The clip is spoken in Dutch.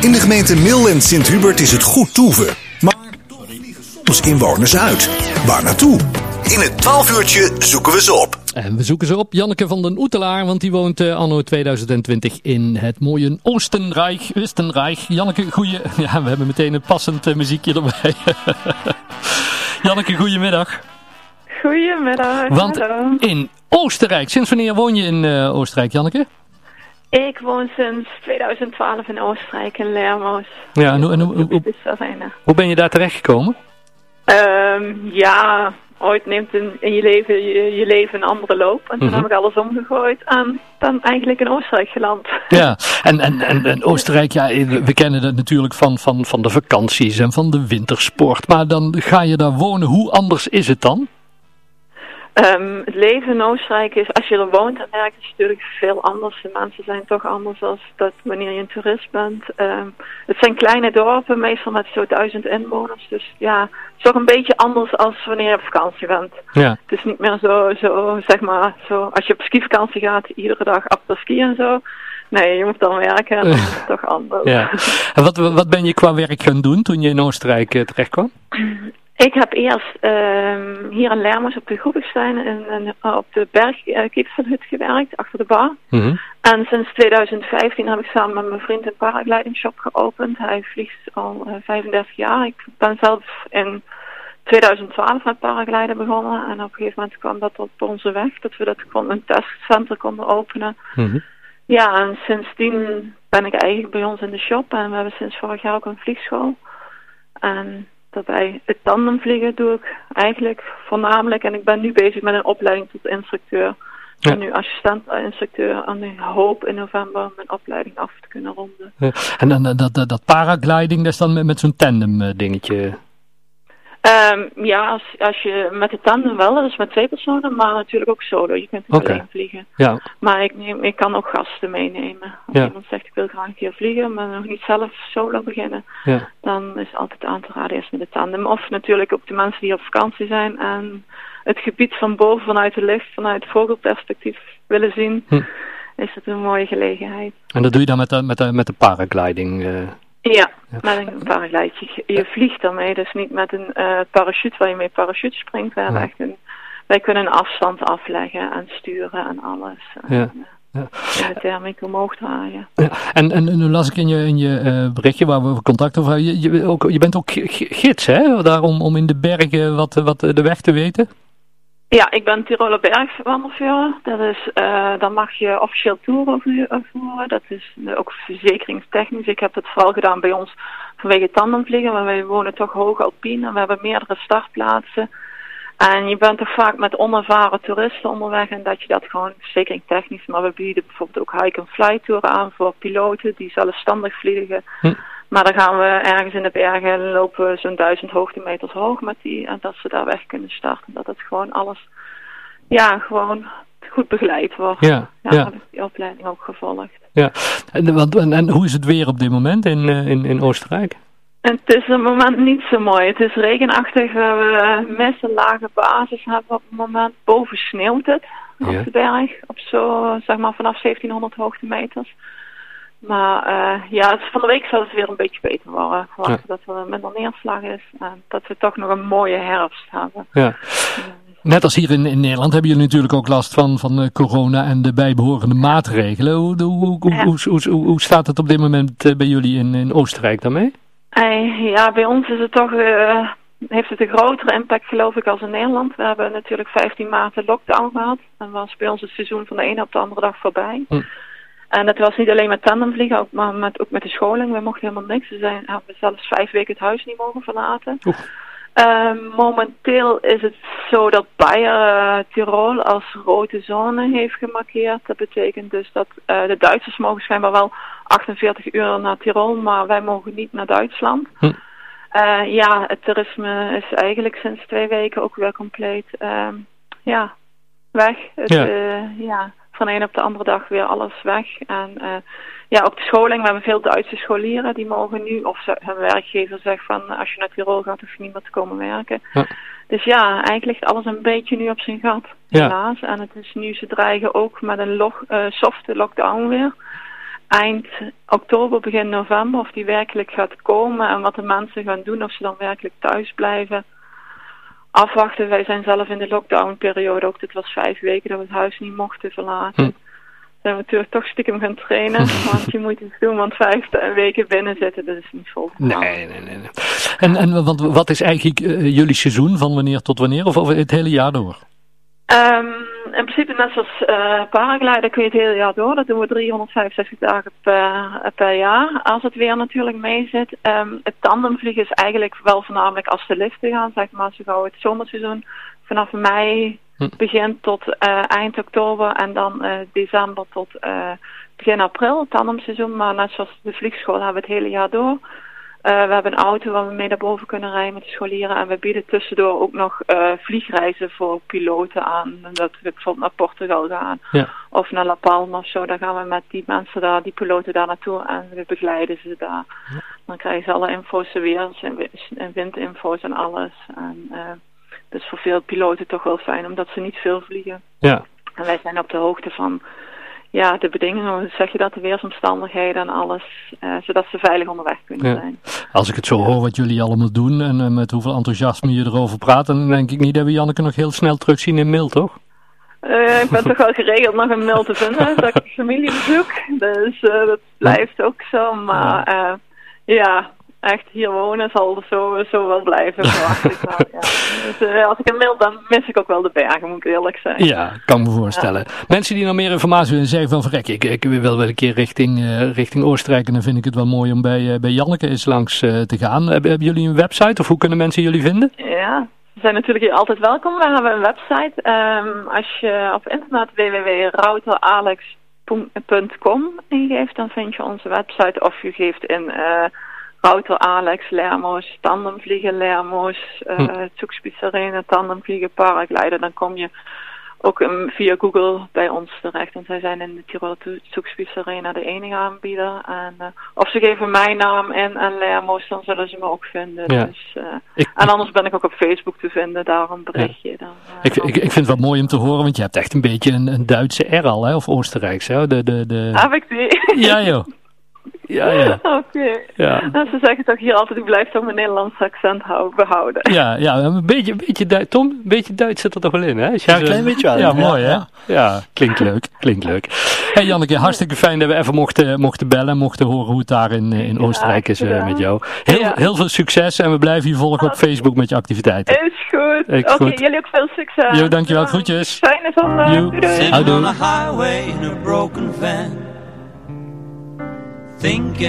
In de gemeente Mil en Sint-Hubert is het goed toeven. Maar toch vliegen soms inwoners uit. Waar naartoe? In het 12 uurtje zoeken we ze op. En we zoeken ze op, Janneke van den Oetelaar, want die woont uh, anno 2020 in het mooie Oostenrijk. Oostenrijk. Janneke, goeie... Ja, we hebben meteen een passend uh, muziekje erbij. Janneke, goedemiddag. Goedemiddag. Want hallo. in Oostenrijk, sinds wanneer woon je in uh, Oostenrijk, Janneke? Ik woon sinds 2012 in Oostenrijk, in Lermoos. Ja, en, hoe, en hoe, hoe, hoe ben je daar terechtgekomen? Um, ja, ooit neemt in, in je leven je, je, leven een andere loop. En toen -hmm. heb ik alles omgegooid en ben eigenlijk in Oostenrijk geland. Ja, en, en, en, en Oostenrijk, ja, we kennen het natuurlijk van, van, van de vakanties en van de wintersport. Maar dan ga je daar wonen. Hoe anders is het dan? Um, het leven in Oostenrijk is, als je er woont en werkt, is natuurlijk veel anders. De mensen zijn toch anders als dat wanneer je een toerist bent. Um, het zijn kleine dorpen, meestal met zo'n duizend inwoners. Dus ja, het is toch een beetje anders als wanneer je op vakantie bent. Ja. Het is niet meer zo, zo, zeg maar, zo, als je op skivakantie gaat, iedere dag ski en zo. Nee, je moet dan werken en dan is toch anders. Ja. En wat, wat ben je qua werk gaan doen toen je in Oostenrijk uh, terecht kwam? Ik heb eerst um, hier in Lermos op de Groepigstein en, en uh, op de bergkipselhut uh, gewerkt, achter de bar. Mm -hmm. En sinds 2015 heb ik samen met mijn vriend een paraglidingshop geopend. Hij vliegt al uh, 35 jaar. Ik ben zelf in 2012 met paragliden begonnen. En op een gegeven moment kwam dat op onze weg, dat we dat kon, een testcenter konden openen. Mm -hmm. Ja, en sindsdien ben ik eigenlijk bij ons in de shop. En we hebben sinds vorig jaar ook een vliegschool. En daarbij het tandemvliegen doe ik eigenlijk voornamelijk. En ik ben nu bezig met een opleiding tot instructeur. Ja. En nu assistent-instructeur. En ik hoop in november mijn opleiding af te kunnen ronden. Ja. En dan dat, dat, dat paragliding, dat is dan met, met zo'n tandem uh, dingetje? Um, ja, als, als je met de tandem wel, dat is met twee personen, maar natuurlijk ook solo. Je kunt okay. alleen vliegen. Ja. Maar ik, neem, ik kan ook gasten meenemen. Als ja. iemand zegt ik wil graag een keer vliegen, maar nog niet zelf solo beginnen, ja. dan is altijd aan te raden eerst met de tandem. Of natuurlijk ook de mensen die op vakantie zijn en het gebied van boven vanuit de lucht, vanuit vogelperspectief willen zien, hm. is het een mooie gelegenheid. En dat doe je dan met de, met de, met de paragliding? Uh... Ja, ja, met een paraglidje. Je vliegt daarmee, dus niet met een uh, parachute waar je mee parachute springt. We hebben Ja. echt een, wij kunnen een afstand afleggen en sturen en alles. En, Ja. Ja. en de thermiek omhoog draaien. Ja. En, en, en nu las ik in je, in je uh, berichtje waar we contact over hebben, je, je, ook, je bent ook gids hè, daarom om in de bergen wat, wat de weg te weten? Ja, ik ben Tiroler Bergwandelführer. Dat is, uh, dan mag je officieel toeren voeren. Dat is ook verzekeringstechnisch. Ik heb het vooral gedaan bij ons vanwege tandemvliegen, maar wij wonen toch hoog alpien en we hebben meerdere startplaatsen. En je bent toch vaak met onervaren toeristen onderweg en dat je dat gewoon verzekeringstechnisch, maar we bieden bijvoorbeeld ook hike-and-fly toeren aan voor piloten die zelfstandig vliegen. Hm. Maar dan gaan we ergens in de bergen lopen zo'n duizend hoogtemeters hoog met die. En dat ze daar weg kunnen starten. Dat het gewoon alles, ja, gewoon goed begeleid wordt. Ja, ja. ja. heb ik die opleiding ook gevolgd. Ja, en, want, en, en hoe is het weer op dit moment in, uh, in, in Oostenrijk? En het is op het moment niet zo mooi. Het is regenachtig. We hebben mist een lage basis hebben op het moment. Boven sneeuwt het op Ja. de berg. Op zo, zeg maar, vanaf 1700 hoogtemeters. Maar uh, ja, het, van de week zal het weer een beetje beter worden. Ja. dat er minder neerslag is. En dat we toch nog een mooie herfst hebben. Ja. Net als hier in, in Nederland hebben jullie natuurlijk ook last van, van uh, corona en de bijbehorende maatregelen. Hoe, hoe, hoe, Ja. hoe, hoe, hoe, hoe staat het op dit moment uh, bij jullie in, in Oostenrijk daarmee? Eh, ja, bij ons is het toch, uh, heeft het een grotere impact geloof ik als in Nederland. We hebben natuurlijk 15 maart een lockdown gehad. En was bij ons het seizoen van de ene op de andere dag voorbij. Hm. En dat was niet alleen met tandemvliegen, ook, maar met, ook met de scholing. We mochten helemaal niks. We zijn, hebben zelfs vijf weken het huis niet mogen verlaten. Uh, momenteel is het zo dat Bayer uh, Tirol als rode zone heeft gemarkeerd. Dat betekent dus dat uh, de Duitsers mogen schijnbaar wel 48 uur naar Tirol, maar wij mogen niet naar Duitsland. Hm. Uh, ja, het toerisme is eigenlijk sinds twee weken ook weer compleet ehm, ja, weg. Het, Ja. ja, van de een op de andere dag weer alles weg. En uh, ja, ook de scholing. We hebben veel Duitse scholieren die mogen nu, of ze, hun werkgever zegt van als je naar Tirol gaat, hoef je niet meer te komen werken. Ja. Dus ja, eigenlijk ligt alles een beetje nu op zijn gat, Ja. helaas. En het is nu, ze dreigen ook met een log, uh, softe lockdown weer. eind oktober, begin november, of die werkelijk gaat komen en wat de mensen gaan doen, of ze dan werkelijk thuis blijven. Afwachten, wij zijn zelf in de lockdown-periode ook, dit was vijf weken dat we het huis niet mochten verlaten. Hm. Zijn we natuurlijk toch stiekem gaan trainen, want je moet iets doen, want vijf weken binnen zitten, dat is niet vol. Nee, nee, nee. nee. En, en want, wat is eigenlijk uh, jullie seizoen, van wanneer tot wanneer, of over het hele jaar door? Um, in principe net zoals uh, paragliden kun je het hele jaar door. Dat doen we 365 dagen per, per jaar. Als het weer natuurlijk mee zit. Um, het tandemvliegen is eigenlijk wel voornamelijk als de liften gaan. Zeg maar zo gauw het zomerseizoen vanaf mei hm. begint tot uh, eind oktober. En dan uh, december tot begin april. Het tandemseizoen. Maar net zoals de vliegschool hebben we het hele jaar door. Uh, we hebben een auto waar we mee naar boven kunnen rijden met de scholieren. En we bieden tussendoor ook nog uh, vliegreizen voor piloten aan. Dat we bijvoorbeeld naar Portugal gaan. Ja. Of naar La Palma of zo. Dan gaan we met die mensen daar, die piloten daar naartoe. En we begeleiden ze daar. Ja. Dan krijgen ze alle info's weer. En windinfo's en alles. En uh, dat is voor veel piloten toch wel fijn. Omdat ze niet veel vliegen. Ja. En wij zijn op de hoogte van ja, de bedingen, hoe zeg je dat, de weersomstandigheden en alles, uh, zodat ze veilig onderweg kunnen ja. zijn. Als ik het zo hoor wat jullie allemaal doen en uh, met hoeveel enthousiasme je erover praat, dan denk ik niet dat we Janneke nog heel snel terugzien in mail, toch? Uh, ik ben toch wel geregeld nog een mail te vinden, dat ik familie bezoek, dus dat blijft ook zo, maar ja echt hier wonen zal zo, zo wel blijven, verwacht ik wel. Ja. Dus, uh, als ik een mail, dan mis ik ook wel de bergen, moet ik eerlijk zijn. Ja, kan me voorstellen. Ja. Mensen die nog meer informatie willen zeggen van verrek, ik, ik wil wel een keer richting, uh, richting Oostenrijk en dan vind ik het wel mooi om bij, uh, bij Janneke eens langs te gaan. Hebben, hebben jullie een website of hoe kunnen mensen jullie vinden? Ja, ze zijn natuurlijk hier altijd welkom. We hebben een website. Um, als je op internet www.routeralex.com ingeeft, dan vind je onze website of je geeft in Router Alex, Lermoos, tandemvliegen Lermoos, uh, hm. Zugspitz tandemvliegen, paragliden. Dan kom je ook um, via Google bij ons terecht. En zij zijn in de Tirol Zugspitz de enige aanbieder. En, uh, of ze geven mijn naam in en Lermoos, dan zullen ze me ook vinden. Ja. Dus, uh, ik, en anders ben ik ook op Facebook te vinden, daar een berichtje. Ja. Dan, ik, ik, ik, vind het wel mooi om te horen, want je hebt echt een beetje een, een Duitse R al, hè? of Oostenrijkse. Hè? De, de, de... Heb ik die? Ja joh. Ja, ja. Oké. Okay. Ja. Nou, ze zeggen toch hier altijd, ik blijf toch mijn Nederlands accent houden, behouden. Ja, ja een beetje, een beetje Duits. Tom, een beetje Duits zit er toch wel in, hè? ja, een klein beetje wel. Ja, mooi, hè? Ja, klinkt leuk, klinkt leuk. Hey Janneke, hartstikke fijn dat we even mochten, mochten bellen, mochten horen hoe het daar in, in Oostenrijk is uh, met jou. Heel, heel veel succes en we blijven je volgen op Facebook met je activiteiten. Is goed. Oké, okay, jullie ook veel succes. Jo, dankjewel. Groetjes. Fijne zondag. Doei. Doei. Thinking